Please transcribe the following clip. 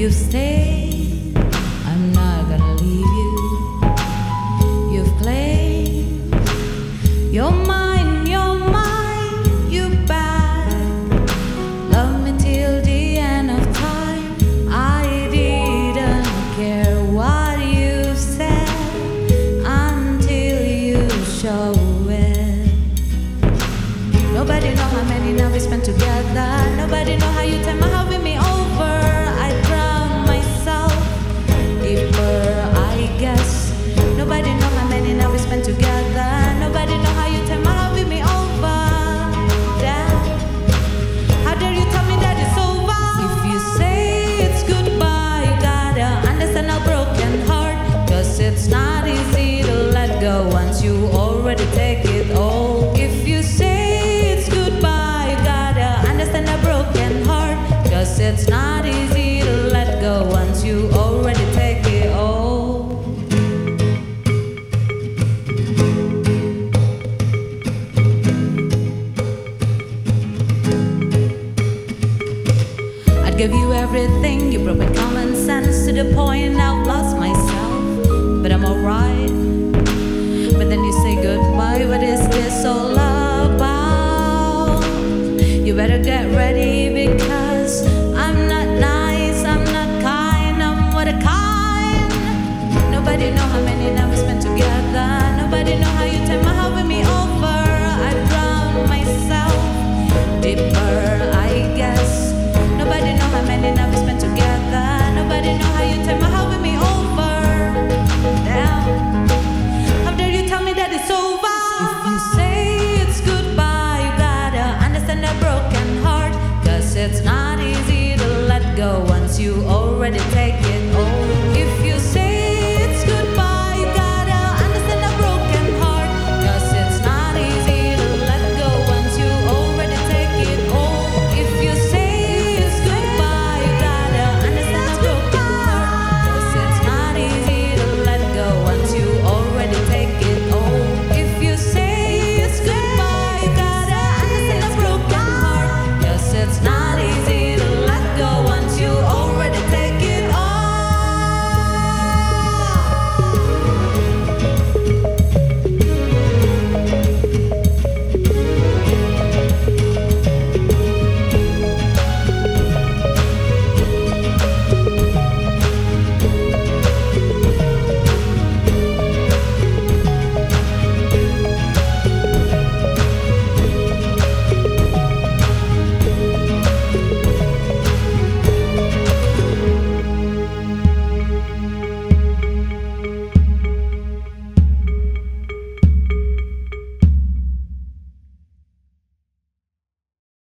You stay, I'm not gonna leave you. You've claimed you're mine, you're mine, you back. Love me till the end of time. I didn't care what you said until you show it. Nobody know how many now we spent together. Nobody know how you time my it's not easy to let go once you already take it all. I'd give you everything, you broke my common sense to the point I've lost myself. But I'm alright. But then you say goodbye, what is this all about? You better get ready